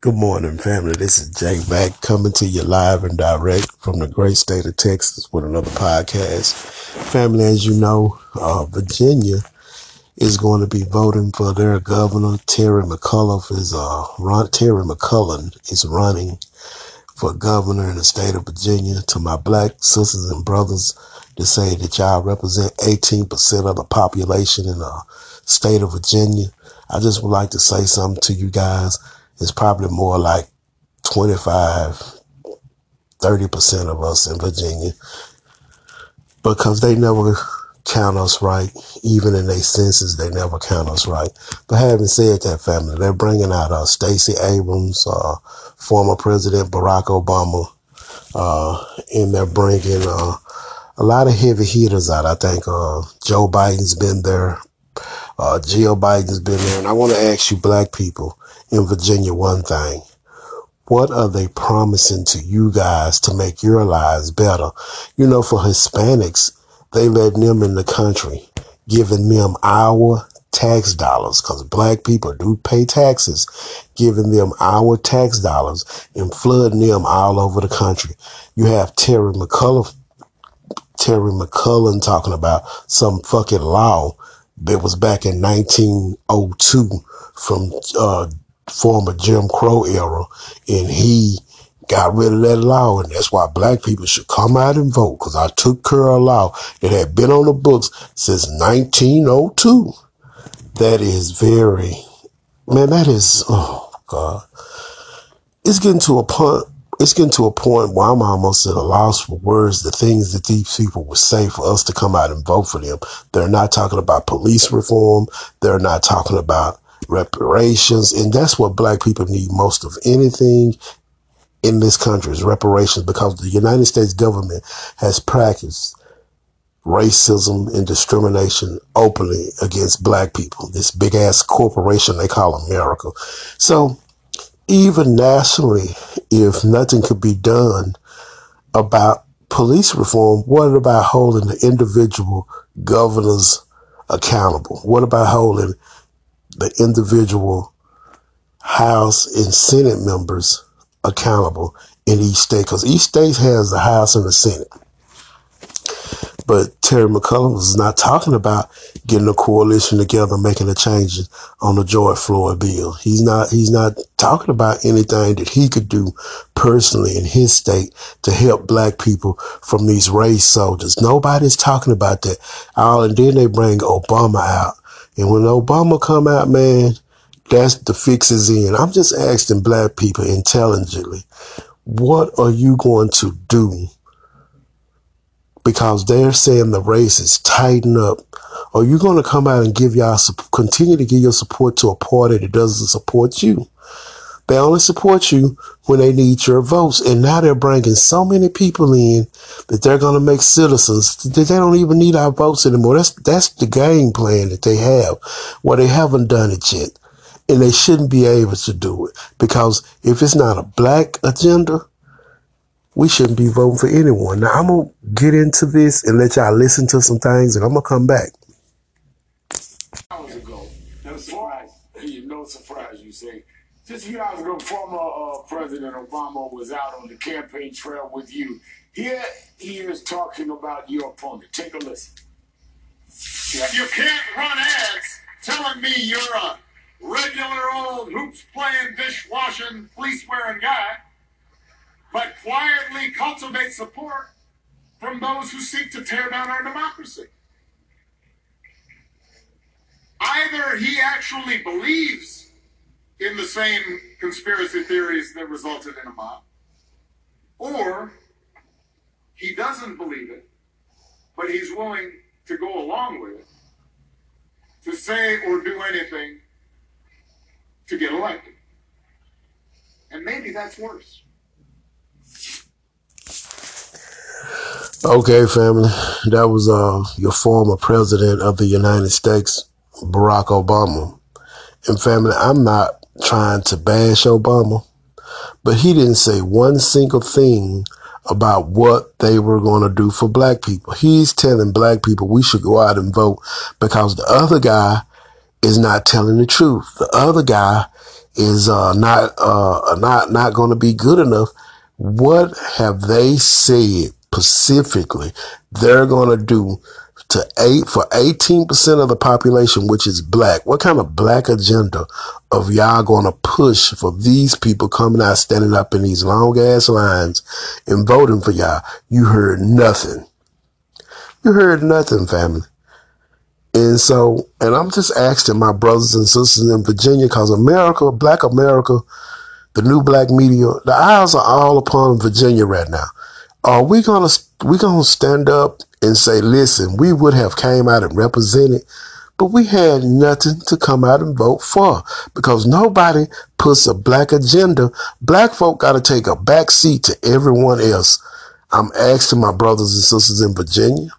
Good morning, family. This is Jay Mack coming to you live and direct from the great state of Texas with another podcast. Family, as you know, uh, Virginia is going to be voting for their governor. Terry McCullough is uh. Terry McCullen is running for governor in the state of Virginia. To my black sisters and brothers, to say that y'all represent 18% of the population in the state of Virginia. I just would like to say something to you guys. It's probably more like 25, 30% of us in Virginia because they never count us right. Even in their senses, they never count us right. But having said that, family, they're bringing out uh, Stacey Abrams, uh, former President Barack Obama, uh, and they're bringing uh, a lot of heavy hitters out. I think uh, Joe Biden's been there. Uh, Jill Biden's been there. And I want to ask you black people in Virginia one thing. What are they promising to you guys to make your lives better? You know, for Hispanics, they let them in the country, giving them our tax dollars, because black people do pay taxes, giving them our tax dollars and flooding them all over the country. You have Terry McCullough, Terry McCullen talking about some fucking law that was back in 1902 from uh, former Jim Crow era, and he got rid of that law, and that's why black people should come out and vote. Because I took care of a law that had been on the books since 1902. That is very, man. That is, oh god, it's getting to a point. It's getting to a point where I'm almost at a loss for words. The things that these people would say for us to come out and vote for them. They're not talking about police reform. They're not talking about reparations. And that's what black people need most of anything in this country is reparations because the United States government has practiced racism and discrimination openly against black people. This big ass corporation they call America. So even nationally, if nothing could be done about police reform, what about holding the individual governors accountable? What about holding the individual House and Senate members accountable in each state because each state has the House and the Senate. But Terry McCullum is not talking about getting a coalition together, making a change on the George Floyd bill. He's not, he's not talking about anything that he could do personally in his state to help black people from these race soldiers. Nobody's talking about that. All, and then they bring Obama out. And when Obama come out, man, that's the fix is in. I'm just asking black people intelligently, what are you going to do? Because they're saying the race is tighten up. Are you going to come out and give y'all, continue to give your support to a party that doesn't support you? They only support you when they need your votes. And now they're bringing so many people in that they're going to make citizens that they don't even need our votes anymore. That's, that's the game plan that they have. Well, they haven't done it yet and they shouldn't be able to do it because if it's not a black agenda, we shouldn't be voting for anyone. Now I'm gonna get into this and let y'all listen to some things, and I'm gonna come back. Hours ago, surprise, no surprise, you say. Just hours ago, former uh, President Obama was out on the campaign trail with you. Here he is talking about your opponent. Take a listen. You can't run ads telling me you're a regular old hoops playing, dishwashing, fleece wearing guy, but quietly cultivate support from those who seek to tear down our democracy. Either he actually believes in the same conspiracy theories that resulted in a mob, or he doesn't believe it, but he's willing to go along with it, to say or do anything to get elected. And maybe that's worse. Okay, family. That was uh, your former president of the United States, Barack Obama. And family, I'm not trying to bash Obama, but he didn't say one single thing about what they were going to do for black people. He's telling black people we should go out and vote because the other guy is not telling the truth. The other guy is uh, not uh, not not going to be good enough. What have they said specifically they're going to do to eight for 18% of the population, which is black? What kind of black agenda of y'all going to push for these people coming out, standing up in these long ass lines and voting for y'all? You heard nothing. You heard nothing, family. And so, and I'm just asking my brothers and sisters in Virginia, cause America, black America, the new black media, the eyes are all upon Virginia right now. Are we gonna, we gonna stand up and say, listen, we would have came out and represented, but we had nothing to come out and vote for because nobody puts a black agenda. Black folk got to take a back seat to everyone else. I'm asking my brothers and sisters in Virginia,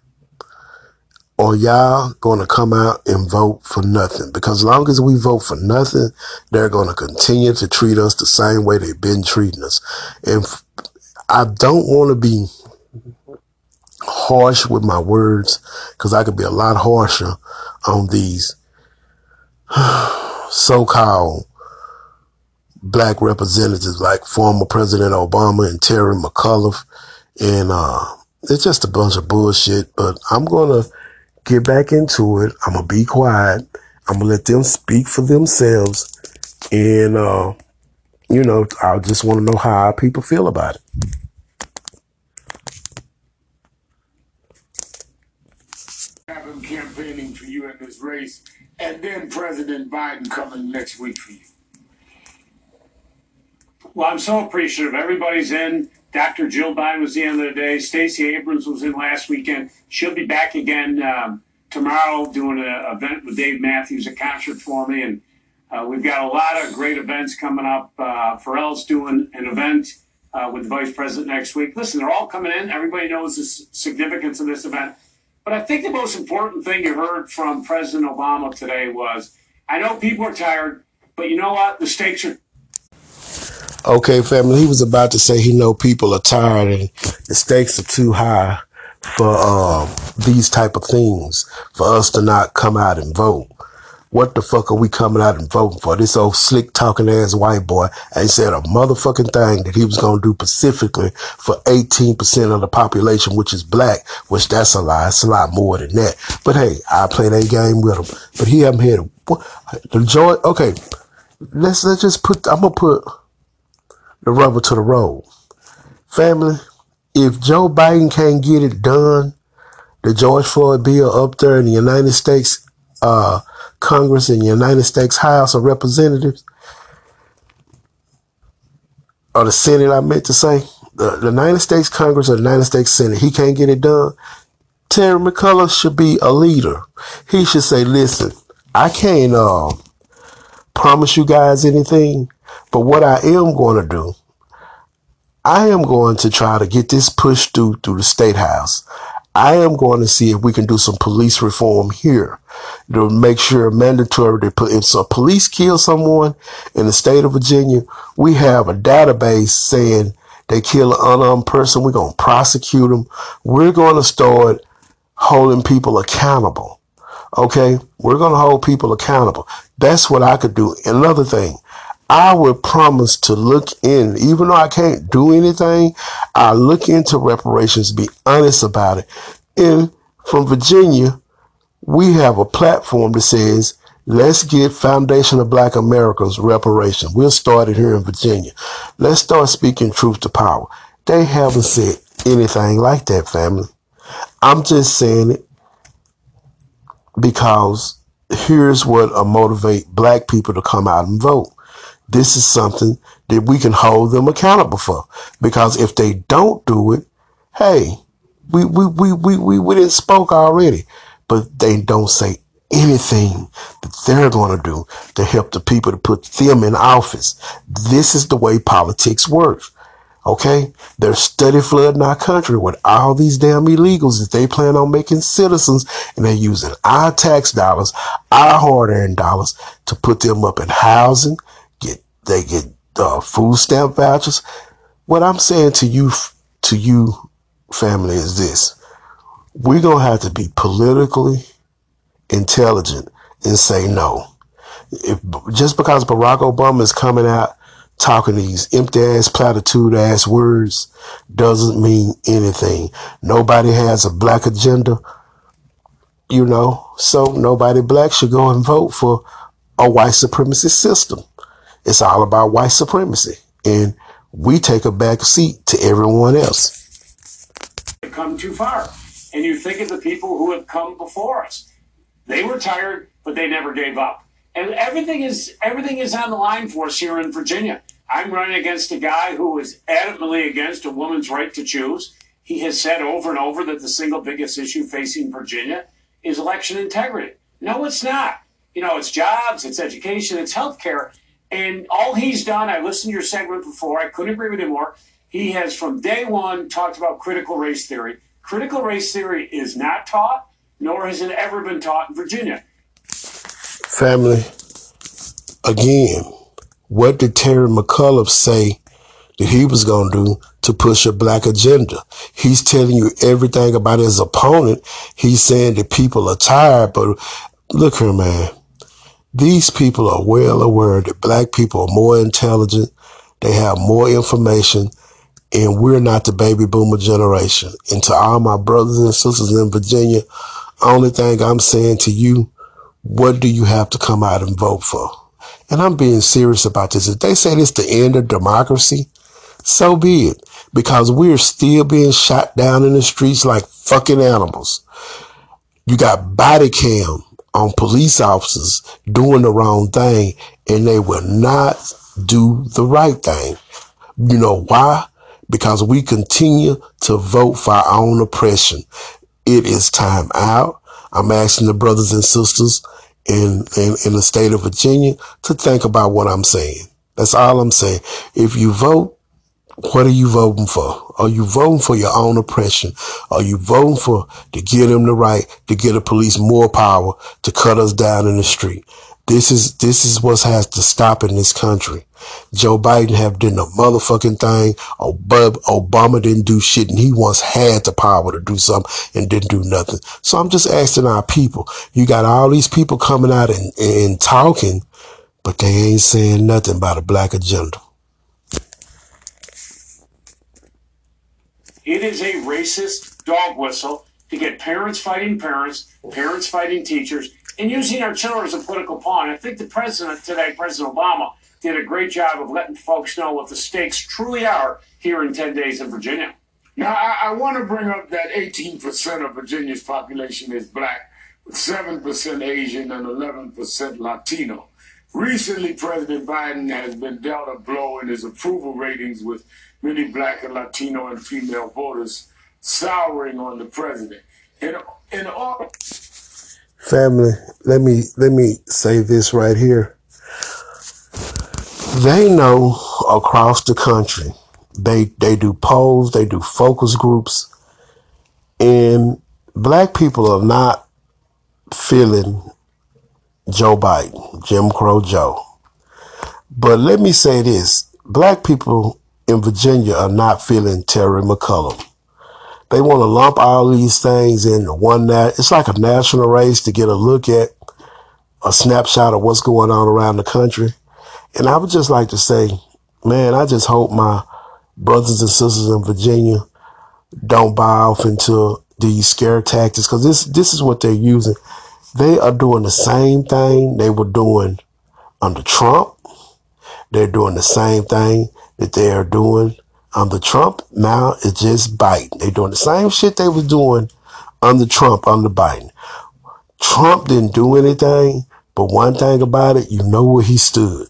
or y'all going to come out and vote for nothing? Because as long as we vote for nothing, they're going to continue to treat us the same way they've been treating us. And I don't want to be harsh with my words because I could be a lot harsher on these so-called black representatives like former President Obama and Terry McAuliffe. And, uh, it's just a bunch of bullshit, but I'm going to get back into it. I'm gonna be quiet. I'm gonna let them speak for themselves, and uh, you know, I just want to know how people feel about it. Campaigning for you in this race, and then President Biden coming next week for you. Well, I'm so appreciative. Everybody's in. Dr. Jill Biden was the end of the day. Stacey Abrams was in last weekend. She'll be back again um, tomorrow doing an event with Dave Matthews, a concert for me. And uh, we've got a lot of great events coming up. Uh, Pharrell's doing an event uh, with the vice president next week. Listen, they're all coming in. Everybody knows the significance of this event. But I think the most important thing you heard from President Obama today was I know people are tired, but you know what? The stakes are Okay, family. He was about to say he know people are tired and the stakes are too high for um, these type of things for us to not come out and vote. What the fuck are we coming out and voting for? This old slick talking ass white boy ain't said a motherfucking thing that he was gonna do specifically for 18% of the population, which is black, which that's a lie. It's a lot more than that. But hey, I play that game with him. But he haven't had the joy. Okay, let's let's just put. I'm gonna put the rubber to the road. Family, if Joe Biden can't get it done, the George Floyd bill up there in the United States uh, Congress and United States House of Representatives, or the Senate, I meant to say, the, the United States Congress or the United States Senate, he can't get it done. Terry McCullough should be a leader. He should say, listen, I can't uh, promise you guys anything, but what I am going to do, I am going to try to get this pushed through through the state house. I am going to see if we can do some police reform here to make sure mandatory to put if a police kill someone in the state of Virginia, we have a database saying they kill an unarmed person. We're going to prosecute them. We're going to start holding people accountable. Okay. We're going to hold people accountable. That's what I could do. Another thing, I would promise to look in, even though I can't do anything, I look into reparations, be honest about it. And from Virginia, we have a platform that says, let's get Foundation of Black Americans reparation. We'll start it here in Virginia. Let's start speaking truth to power. They haven't said anything like that, family. I'm just saying it because here's what will motivate black people to come out and vote this is something that we can hold them accountable for. Because if they don't do it, hey, we, we, we, we, we, we didn't spoke already, but they don't say anything that they're going to do to help the people to put them in office. This is the way politics works. Okay. They're steady flooding our country with all these damn illegals that they plan on making citizens and they're using our tax dollars, our hard earned dollars to put them up in housing, get, they get uh, food stamp vouchers. What I'm saying to you, to you, family, is this: we're gonna have to be politically intelligent and say no. If just because Barack Obama is coming out talking these empty ass platitude ass words doesn't mean anything. Nobody has a black agenda, you know, so nobody black should go and vote for a white supremacy system. It's all about white supremacy. And we take a back seat to everyone else. Come too far. And you think of the people who have come before us. They were tired, but they never gave up. And everything is everything is on the line for us here in Virginia. I'm running against a guy who is adamantly against a woman's right to choose. He has said over and over that the single biggest issue facing Virginia is election integrity. No, it's not. You know, it's jobs, it's education, it's healthcare. And all he's done, I listened to your segment before, I couldn't agree with him more. He has from day one talked about critical race theory. Critical race theory is not taught, nor has it ever been taught in Virginia. Family, again, what did Terry McAuliffe say that he was going to do to push a black agenda? He's telling you everything about his opponent. He's saying that people are tired, but look here, man. These people are well aware that black people are more intelligent. They have more information and we're not the baby boomer generation. And to all my brothers and sisters in Virginia, only thing I'm saying to you, what do you have to come out and vote for? And I'm being serious about this. If they say it's the end of democracy, so be it. Because we're still being shot down in the streets like fucking animals. You got body cam on police officers doing the wrong thing and they will not do the right thing. You know why? Because we continue to vote for our own oppression. It is time out. I'm asking the brothers and sisters in, in, in the state of Virginia to think about what I'm saying. That's all I'm saying. If you vote, what are you voting for? Are you voting for your own oppression? Are you voting for to give them the right to give the police more power to cut us down in the street? This is this is what has to stop in this country. Joe Biden have done a motherfucking thing. Obama didn't do shit, and he once had the power to do something and didn't do nothing. So I'm just asking our people. You got all these people coming out and, and talking, but they ain't saying nothing about a black agenda. It is a racist dog whistle to get parents fighting parents, parents fighting teachers, and using our children as a political pawn. I think the president today, President Obama, did a great job of letting folks know what the stakes truly are here in 10 days in Virginia. Now, I, I want to bring up that 18% of Virginia's population is black, with 7% Asian and 11% Latino. Recently, President Biden has been dealt a blow in his approval ratings with many black and Latino and female voters souring on the president. In all Family, let me let me say this right here. They know across the country. They they do polls, they do focus groups, and black people are not feeling Joe Biden, Jim Crow Joe. But let me say this. Black people in Virginia are not feeling Terry McAuliffe. They want to lump all these things into one that it's like a national race to get a look at a snapshot of what's going on around the country. And I would just like to say, man, I just hope my brothers and sisters in Virginia don't buy off into these scare tactics because this this is what they're using. They are doing the same thing they were doing under Trump. They're doing the same thing that they are doing under Trump. Now it's just Biden. They're doing the same shit they was doing under Trump, under Biden. Trump didn't do anything, but one thing about it, you know where he stood.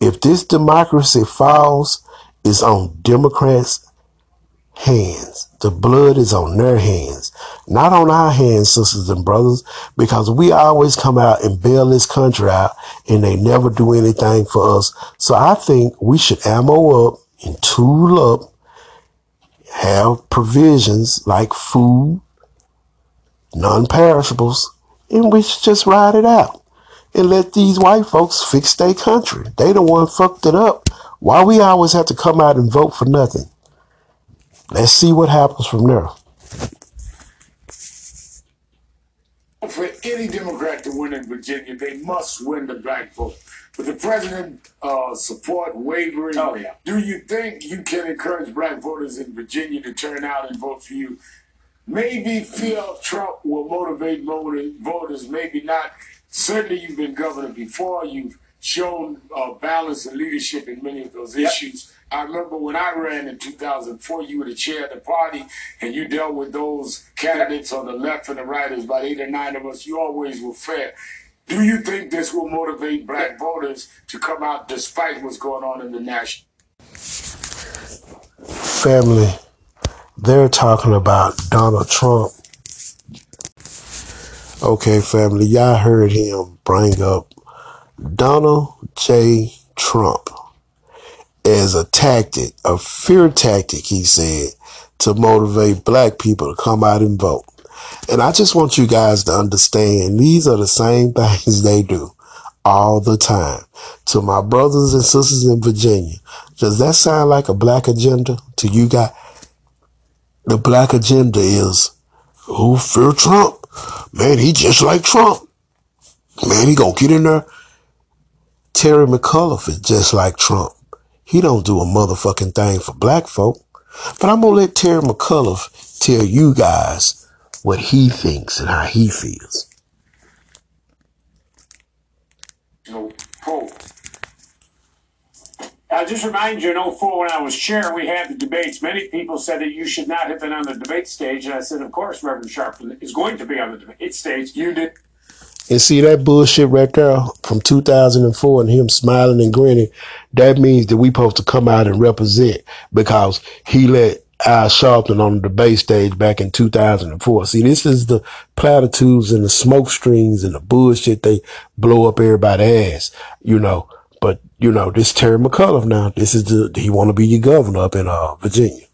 If this democracy falls, it's on Democrats' hands. The blood is on their hands, not on our hands, sisters and brothers, because we always come out and bail this country out and they never do anything for us. So I think we should ammo up and tool up, have provisions like food, non-perishables, and we should just ride it out and let these white folks fix their country. They the one fucked it up. Why we always have to come out and vote for nothing? Let's see what happens from there. for any Democrat to win in Virginia, they must win the black vote. But the president uh, support wavering. Oh, yeah. Do you think you can encourage black voters in Virginia to turn out and vote for you? Maybe feel Trump will motivate voters, maybe not. Certainly, you've been governor before. You've shown uh, balance and leadership in many of those Yep. issues. I remember when I ran in 2004, you were the chair of the party and you dealt with those candidates on the left and the right. There's about eight or nine of us. You always were fair. Do you think this will motivate black voters to come out despite what's going on in the national? Family, they're talking about Donald Trump. Okay, family, y'all heard him bring up Donald J. Trump as a tactic, a fear tactic, he said, to motivate black people to come out and vote. And I just want you guys to understand these are the same things they do all the time. To my brothers and sisters in Virginia, does that sound like a black agenda to you guys? The black agenda is who fear Trump? Man, he just like Trump. Man, he gonna get in there. Terry McAuliffe is just like Trump. He don't do a motherfucking thing for black folk. But I'm gonna let Terry McCullough tell you guys what he thinks and how he feels. poll. I'll just remind you, in 04, when I was chair, we had the debates. Many people said that you should not have been on the debate stage. And I said, of course, Reverend Sharpton is going to be on the debate stage. You did. And see that bullshit right there from 2004 and him smiling and grinning, that means that we supposed to come out and represent because he let Al Sharpton on the debate stage back in 2004. See, this is the platitudes and the smoke strings and the bullshit they blow up everybody's ass, you know. But, you know, this Terry McAuliffe now, this is the, he want to be your governor up in uh, Virginia.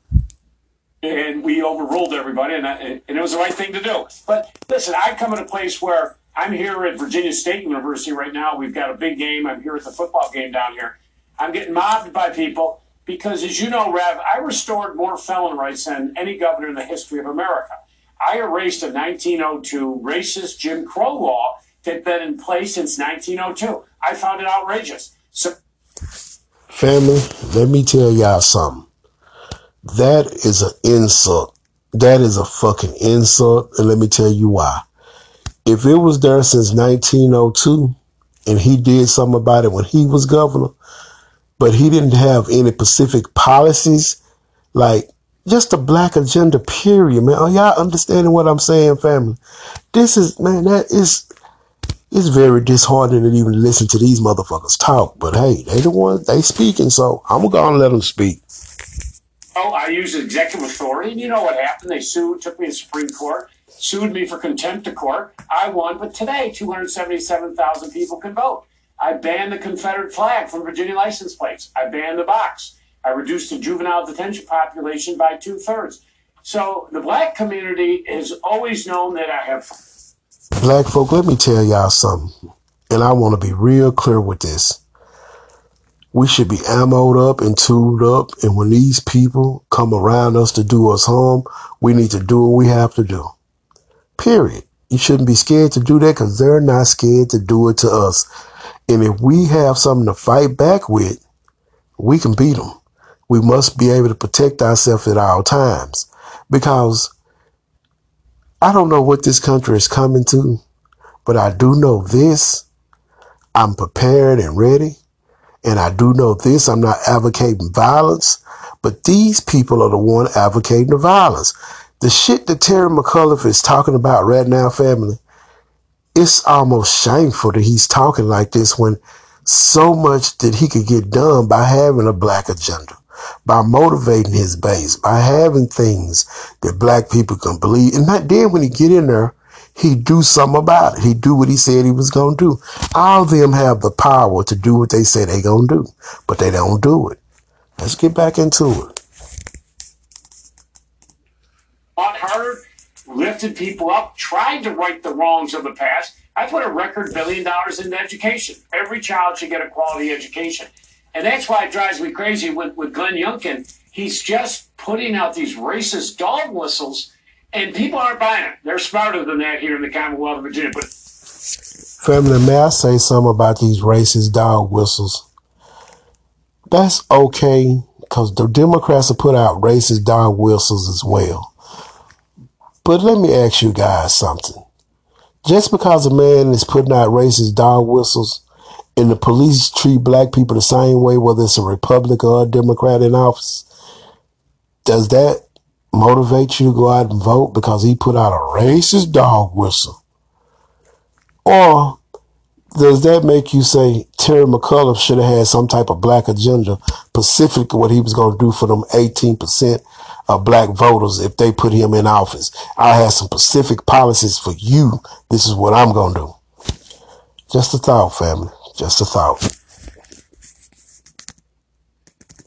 and we overruled everybody, and, I, and it was the right thing to do. But listen, I come at a place where I'm here at Virginia State University right now. We've got a big game. I'm here at the football game down here. I'm getting mobbed by people because, as you know, Rev, I restored more felon rights than any governor in the history of America. I erased a 1902 racist Jim Crow law that had been in place since 1902. I found it outrageous. So Family, let me tell y'all something. That is an insult. That is a fucking insult. And let me tell you why. If it was there since 1902 and he did something about it when he was governor, but he didn't have any specific policies, like just a black agenda, period, man. Are y'all understanding what I'm saying, family? This is, man, that is, it's very disheartening to even listen to these motherfuckers talk. But hey, they the ones, they speaking, so I'm gonna go let them speak. Oh, I used executive authority, and you know what happened? They sued, took me to Supreme Court, sued me for contempt of court. I won, but today 277,000 people can vote. I banned the Confederate flag from Virginia license plates. I banned the box. I reduced the juvenile detention population by two thirds. So the black community has always known that I have Black folk, let me tell y'all something. And I want to be real clear with this. We should be ammoed up and tooled up. And when these people come around us to do us harm, we need to do what we have to do. Period. You shouldn't be scared to do that because they're not scared to do it to us. And if we have something to fight back with, we can beat them. We must be able to protect ourselves at all times because I don't know what this country is coming to, but I do know this. I'm prepared and ready. And I do know this. I'm not advocating violence, but these people are the one advocating the violence. The shit that Terry McAuliffe is talking about right now, family, it's almost shameful that he's talking like this when so much that he could get done by having a black agenda, by motivating his base, by having things that black people can believe. And not then when he get in there, he do something about it. He do what he said he was going to do. All of them have the power to do what they say they going to do, but they don't do it. Let's get back into it. Fought harder, lifted people up, tried to right the wrongs of the past. I put a record billion dollars into education. Every child should get a quality education. And that's why it drives me crazy with, with Glenn Youngkin. He's just putting out these racist dog whistles And people aren't buying it. They're smarter than that here in the Commonwealth of Virginia. But Family, may I say something about these racist dog whistles? That's okay because the Democrats have put out racist dog whistles as well. But let me ask you guys something. Just because a man is putting out racist dog whistles and the police treat black people the same way, whether it's a Republican or a Democrat in office, does that motivate you to go out and vote because he put out a racist dog whistle? Or does that make you say Terry McCullough should have had some type of black agenda, specifically what he was going to do for them 18% of black voters if they put him in office? I have some specific policies for you. This is what I'm going to do. Just a thought, family. Just a thought.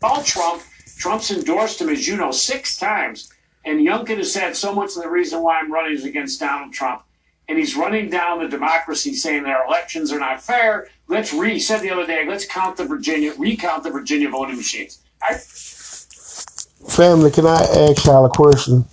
all Trump, Trump's endorsed him, as you know, six times. And Youngkin has said so much of the reason why I'm running is against Donald Trump. And he's running down the democracy, saying their elections are not fair. Let's re said the other day, let's count the Virginia, recount the Virginia voting machines. I, Family, can I ask y'all a question?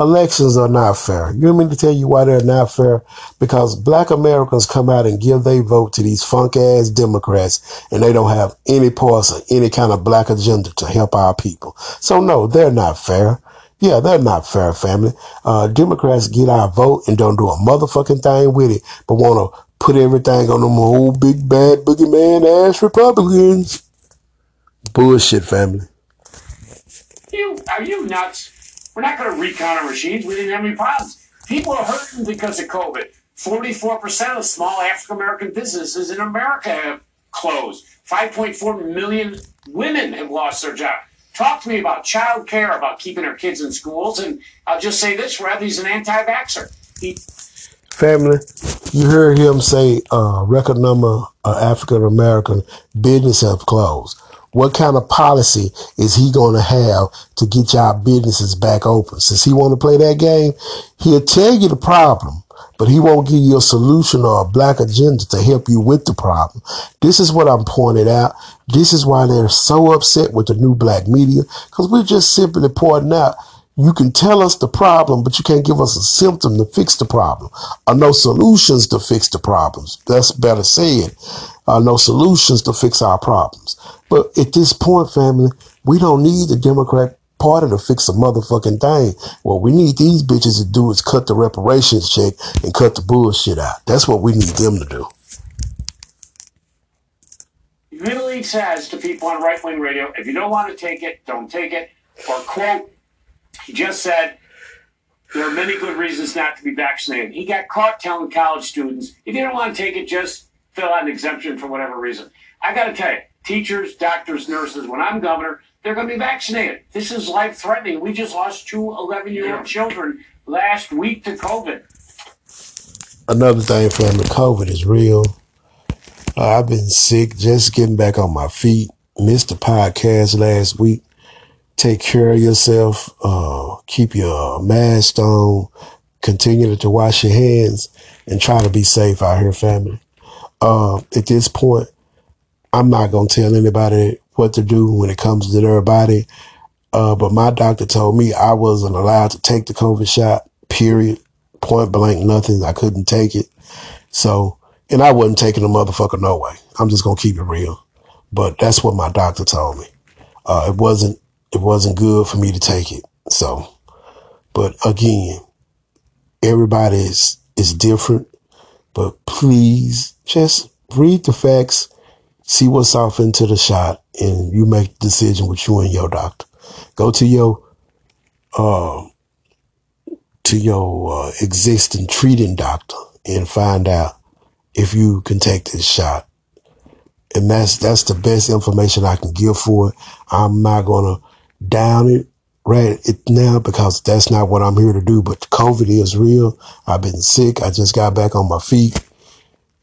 Elections are not fair. You want me to tell you why they're not fair? Because black Americans come out and give their vote to these funk ass Democrats and they don't have any parts of any kind of black agenda to help our people. So no, they're not fair. Yeah, they're not fair, family. Uh, Democrats get our vote and don't do a motherfucking thing with it, but want to put everything on them old big bad boogeyman ass Republicans. Bullshit, family. You are you nuts? We're not going to recount our machines. We didn't have any problems. People are hurting because of COVID. Forty-four percent of small African American businesses in America have closed. Five point four million women have lost their job. Talk to me about child care, about keeping our kids in schools, and I'll just say this: Radley's an anti-vaxxer. He Family, you heard him say uh, record number of African American businesses have closed. What kind of policy is he going to have to get y'all businesses back open? Since he want to play that game, he'll tell you the problem, but he won't give you a solution or a black agenda to help you with the problem. This is what I'm pointing out. This is why they're so upset with the new black media because we're just simply pointing out you can tell us the problem, but you can't give us a symptom to fix the problem, or no solutions to fix the problems. That's better said. Uh, no solutions to fix our problems. But at this point, family, we don't need the Democrat Party to fix a motherfucking thing. What we need these bitches to do is cut the reparations check and cut the bullshit out. That's what we need them to do. Middle literally says to people on right wing radio, if you don't want to take it, don't take it. Or, quote, he just said, there are many good reasons not to be vaccinated. He got caught telling college students, if you don't want to take it, just fill out an exemption for whatever reason. I got to tell you, teachers, doctors, nurses, when I'm governor, they're going to be vaccinated. This is life threatening. We just lost two 11 year old children last week to COVID. Another thing, family, COVID is real. Uh, I've been sick, just getting back on my feet. Missed the podcast last week. Take care of yourself. Uh, keep your mask on. Continue to wash your hands and try to be safe out here, family. Uh, at this point, I'm not going to tell anybody what to do when it comes to their body. Uh, but my doctor told me I wasn't allowed to take the COVID shot, period. Point blank, nothing. I couldn't take it. So, and I wasn't taking the motherfucker no way. I'm just going to keep it real. But that's what my doctor told me. Uh, it wasn't, it wasn't good for me to take it. So, but again, everybody is, is different, but please just read the facts, see what's off into the shot, and you make the decision with you and your doctor. Go to your, uh, to your uh, existing treating doctor and find out if you can take this shot. And that's that's the best information I can give for it. I'm not gonna down it right it now because that's not what I'm here to do. But COVID is real. I've been sick. I just got back on my feet,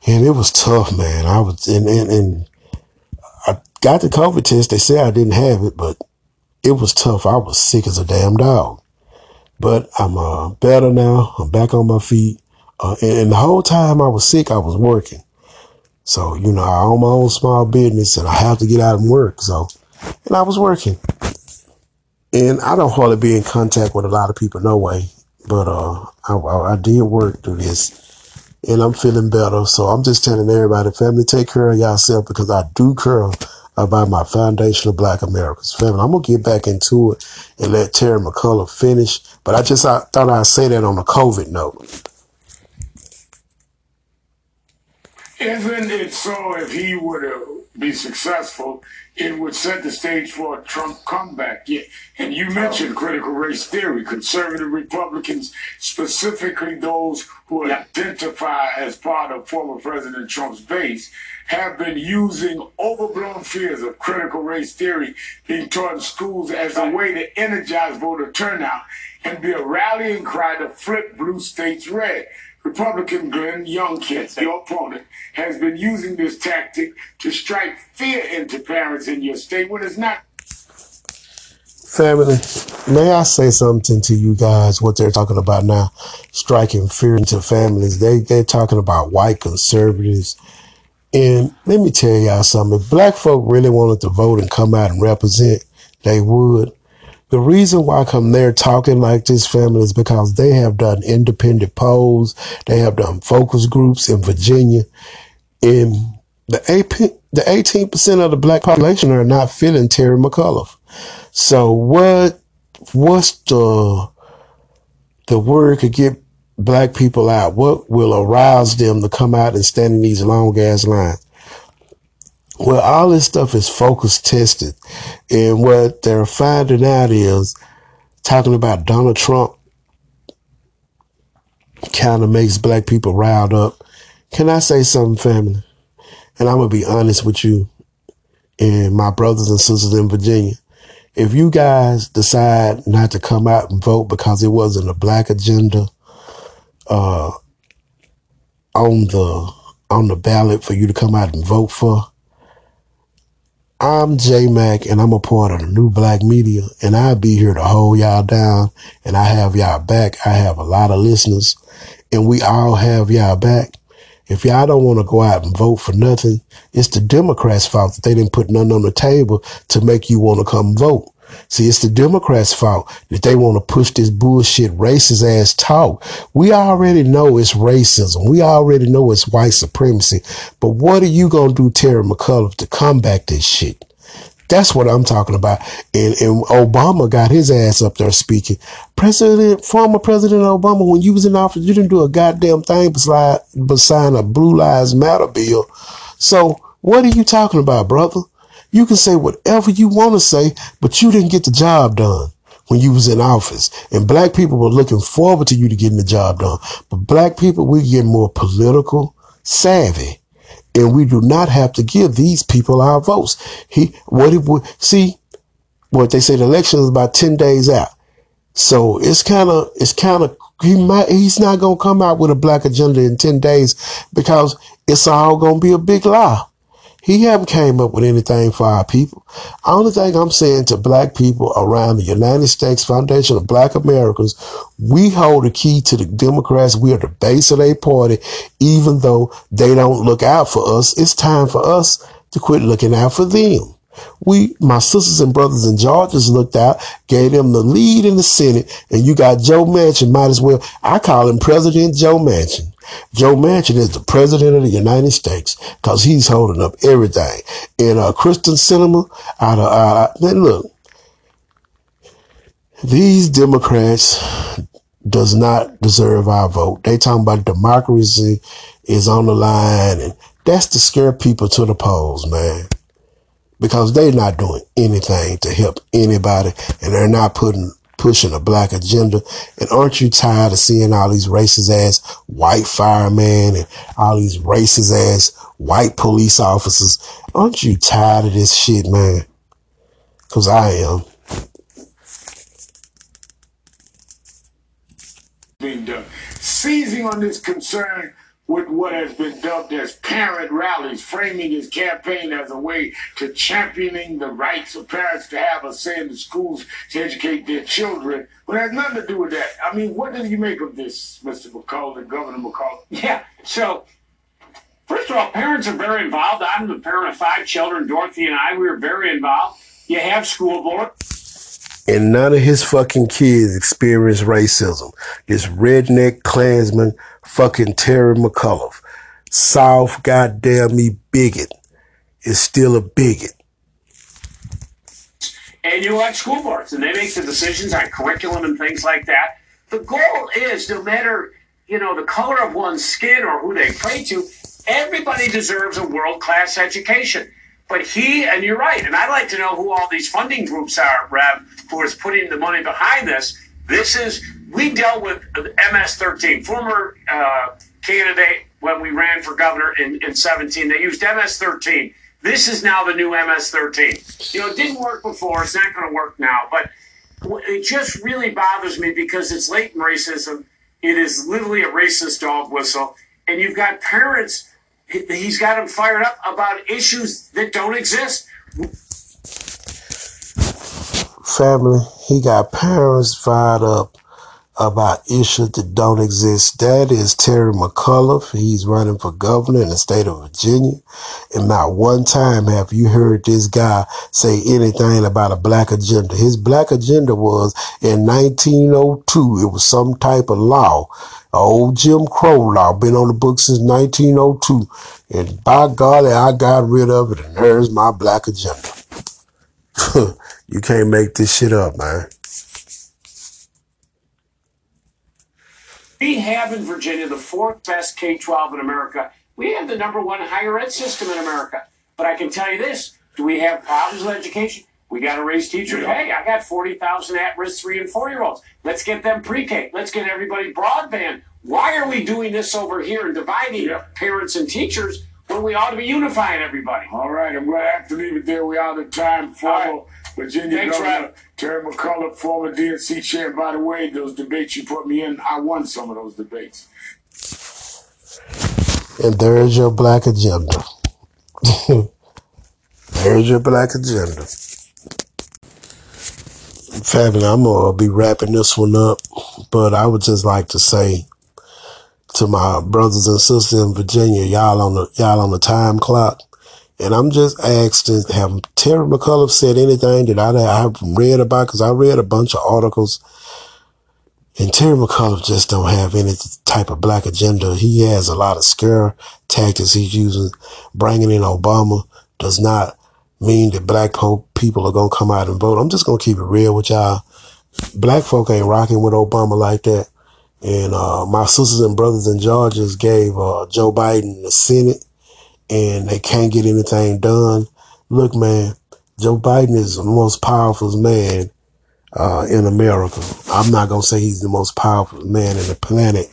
and it was tough, man. I was and and, and I got the COVID test. They said I didn't have it, but it was tough. I was sick as a damn dog. But I'm uh, better now. I'm back on my feet. Uh, and, and the whole time I was sick, I was working. So, you know, I own my own small business and I have to get out and work. So, and I was working. And I don't hardly be in contact with a lot of people, no way. but uh, I, I, I did work through this and I'm feeling better. So I'm just telling everybody, family, take care of yourself because I do care about my foundation of Black Americans. Family, I'm gonna get back into it and let Terry McCullough finish. But I just I thought I'd say that on a COVID note. Isn't it so if he would to be successful, it would set the stage for a Trump comeback? Yeah. And you mentioned oh. critical race theory. Conservative Republicans, specifically those who Yeah. identify as part of former President Trump's base, have been using overblown fears of critical race theory being taught in schools as a way to energize voter turnout and be a rallying cry to flip blue states red. Republican Glenn Youngkin, your opponent, has been using this tactic to strike fear into parents in your state when it's not Family, may I say something to you guys? What they're talking about now, striking fear into families. They they're talking about white conservatives. And let me tell y'all something. If black folk really wanted to vote and come out and represent, they would. The reason why I come there talking like this family is because they have done independent polls. They have done focus groups in Virginia. And the AP, the 18% of the black population are not feeling Terry McCullough. So what, what's the, the word could get black people out? What will arouse them to come out and stand in these long ass lines? Well, all this stuff is focus tested. And what they're finding out is talking about Donald Trump kind of makes black people riled up. Can I say something, family? And I'm going to be honest with you and my brothers and sisters in Virginia. If you guys decide not to come out and vote because it wasn't a black agenda, uh, on the, on the ballot for you to come out and vote for, I'm J Mac and I'm a part of the new black media and I'll be here to hold y'all down and I have y'all back. I have a lot of listeners and we all have y'all back. If y'all don't want to go out and vote for nothing, it's the Democrats' fault that they didn't put nothing on the table to make you want to come vote. See, it's the Democrats' fault that they want to push this bullshit racist ass talk. We already know it's racism. We already know it's white supremacy. But what are you going to do, Terry McCullough, to combat this shit? That's what I'm talking about. And, and Obama got his ass up there speaking. President, former President Obama, when you was in office, you didn't do a goddamn thing beside, sign a Blue Lives Matter bill. So what are you talking about, brother? You can say whatever you want to say, but you didn't get the job done when you was in office. And black people were looking forward to you to getting the job done. But black people, we get more political savvy and we do not have to give these people our votes. He, what it would, see, what they say the election is about 10 days out. So it's kind of, it's kind of, he might, he's not going to come out with a black agenda in 10 days because it's all going to be a big lie. He haven't came up with anything for our people. Only thing I'm saying to black people around the United States Foundation of Black Americans, we hold the key to the Democrats. We are the base of their party, even though they don't look out for us. It's time for us to quit looking out for them. We, my sisters and brothers in Georgia's looked out, gave them the lead in the Senate, and you got Joe Manchin. Might as well, I call him President Joe Manchin. Joe Manchin is the president of the United States because he's holding up everything. And uh, Kyrsten Sinema, out of uh, man, look, these Democrats does not deserve our vote. They talking about democracy is on the line, and that's to scare people to the polls, man. Because they're not doing anything to help anybody, and they're not putting pushing a black agenda. And aren't you tired of seeing all these racist ass white firemen and all these racist ass white police officers? Aren't you tired of this shit, man? Cause I am. being done. Seizing on this concern with what has been dubbed as parent rallies, framing his campaign as a way to championing the rights of parents to have a say in the schools to educate their children. But it has nothing to do with that. I mean, what do you make of this, Mr. McCullough, Governor McCall? Yeah. So, first of all, parents are very involved. I'm the parent of five children. Dorothy and I, we were very involved. You have school board. And none of his fucking kids experience racism. This redneck Klansman, fucking Terry McAuliffe, South goddamn me bigot, is still a bigot. and you elect school boards, and they make the decisions on curriculum and things like that. The goal is no matter you know the color of one's skin or who they pray to, everybody deserves a world class education. But he, and you're right, and I'd like to know who all these funding groups are, Rev, who is putting the money behind this. This is, we dealt with MS 13, former uh, candidate when we ran for governor in, in 17. They used MS 13. This is now the new MS 13. You know, it didn't work before, it's not going to work now, but it just really bothers me because it's latent racism. It is literally a racist dog whistle. And you've got parents He's got them fired up about issues that don't exist. Family, he got parents fired up about issues that don't exist. That is Terry McAuliffe. He's running for governor in the state of Virginia. And not one time have you heard this guy say anything about a black agenda. His black agenda was in 1902. It was some type of law. Old Jim Crow law. Been on the books since 1902. And by golly, I got rid of it. And there's my black agenda. you can't make this shit up, man. We have in Virginia the fourth best K 12 in America. We have the number one higher ed system in America. But I can tell you this do we have problems with education? We got to raise teachers. Yeah. Hey, I got 40,000 at risk three and four year olds. Let's get them pre K. Let's get everybody broadband. Why are we doing this over here and dividing yeah. parents and teachers when we ought to be unifying everybody? All right, I'm going to have to leave it there. We out of time. Follow Virginia Thanks, Governor Terry McAuliffe, former DNC chair. By the way, those debates you put me in, I won some of those debates. And there's your black agenda. there's your black agenda. Family, I'm gonna be wrapping this one up, but I would just like to say to my brothers and sisters in Virginia, y'all on the y'all on the time clock. And I'm just asking, have Terry McAuliffe said anything that I, I have read about? Because I read a bunch of articles, and Terry McAuliffe just don't have any type of black agenda. He has a lot of scare tactics he's using. Bringing in Obama does not mean that black people are gonna come out and vote. I'm just gonna keep it real with y'all. Black folk ain't rocking with Obama like that. And uh, my sisters and brothers in Georgia gave uh, Joe Biden the Senate and they can't get anything done. Look, man, Joe Biden is the most powerful man uh, in America. I'm not going to say he's the most powerful man in the planet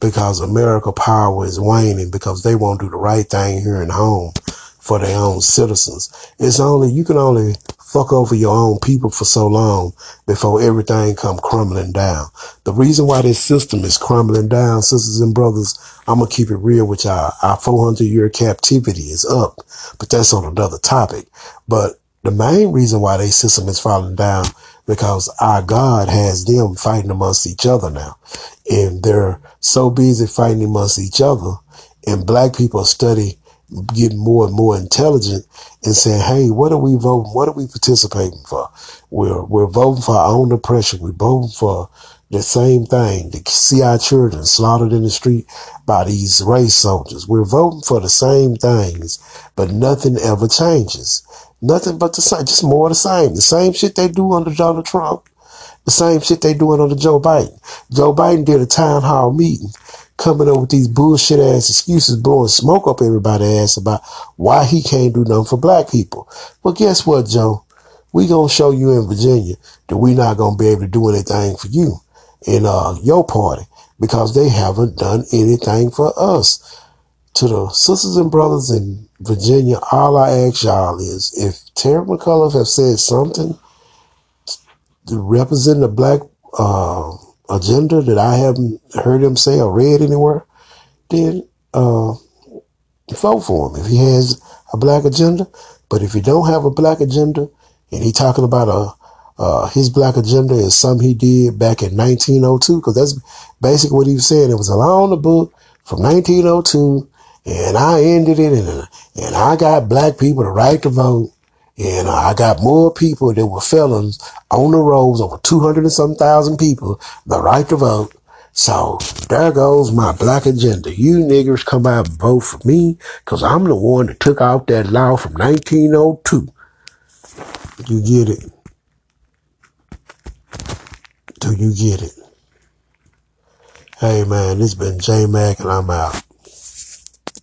because America power is waning because they won't do the right thing here at home for their own citizens. It's only, you can only fuck over your own people for so long before everything come crumbling down. The reason why this system is crumbling down, sisters and brothers, I'm gonna keep it real with y'all. Our 400 year captivity is up, but that's on another topic. But the main reason why their system is falling down because our God has them fighting amongst each other now. And they're so busy fighting amongst each other and black people study getting more and more intelligent and saying, Hey, what are we voting? What are we participating for? We're, we're voting for our own oppression. We're voting for the same thing to see our children slaughtered in the street by these race soldiers. We're voting for the same things, but nothing ever changes. Nothing but the same, just more the same. The same shit they do under Donald Trump. The same shit they doing under Joe Biden. Joe Biden did a town hall meeting coming up with these bullshit ass excuses, blowing smoke up everybody's ass about why he can't do nothing for black people. Well, guess what, Joe? We gonna show you in Virginia that we not gonna be able to do anything for you in uh, your party because they haven't done anything for us. To the sisters and brothers in Virginia, all I ask y'all is if Terry McAuliffe have said something to represent the black uh, agenda that I haven't heard him say or read anywhere, then uh, vote for him if he has a black agenda. But if he don't have a black agenda and he talking about a uh, his black agenda is something he did back in 1902 because that's basically what he was saying. It was along the book from 1902 and I ended it and, and I got black people the right to vote And uh, I got more people that were felons on the rolls, over 200 and some thousand people, the right to vote. So there goes my black agenda. You niggers come out and vote for me because I'm the one that took out that law from 1902. You get it? Do you get it? Hey man, it's been J Mac and I'm out.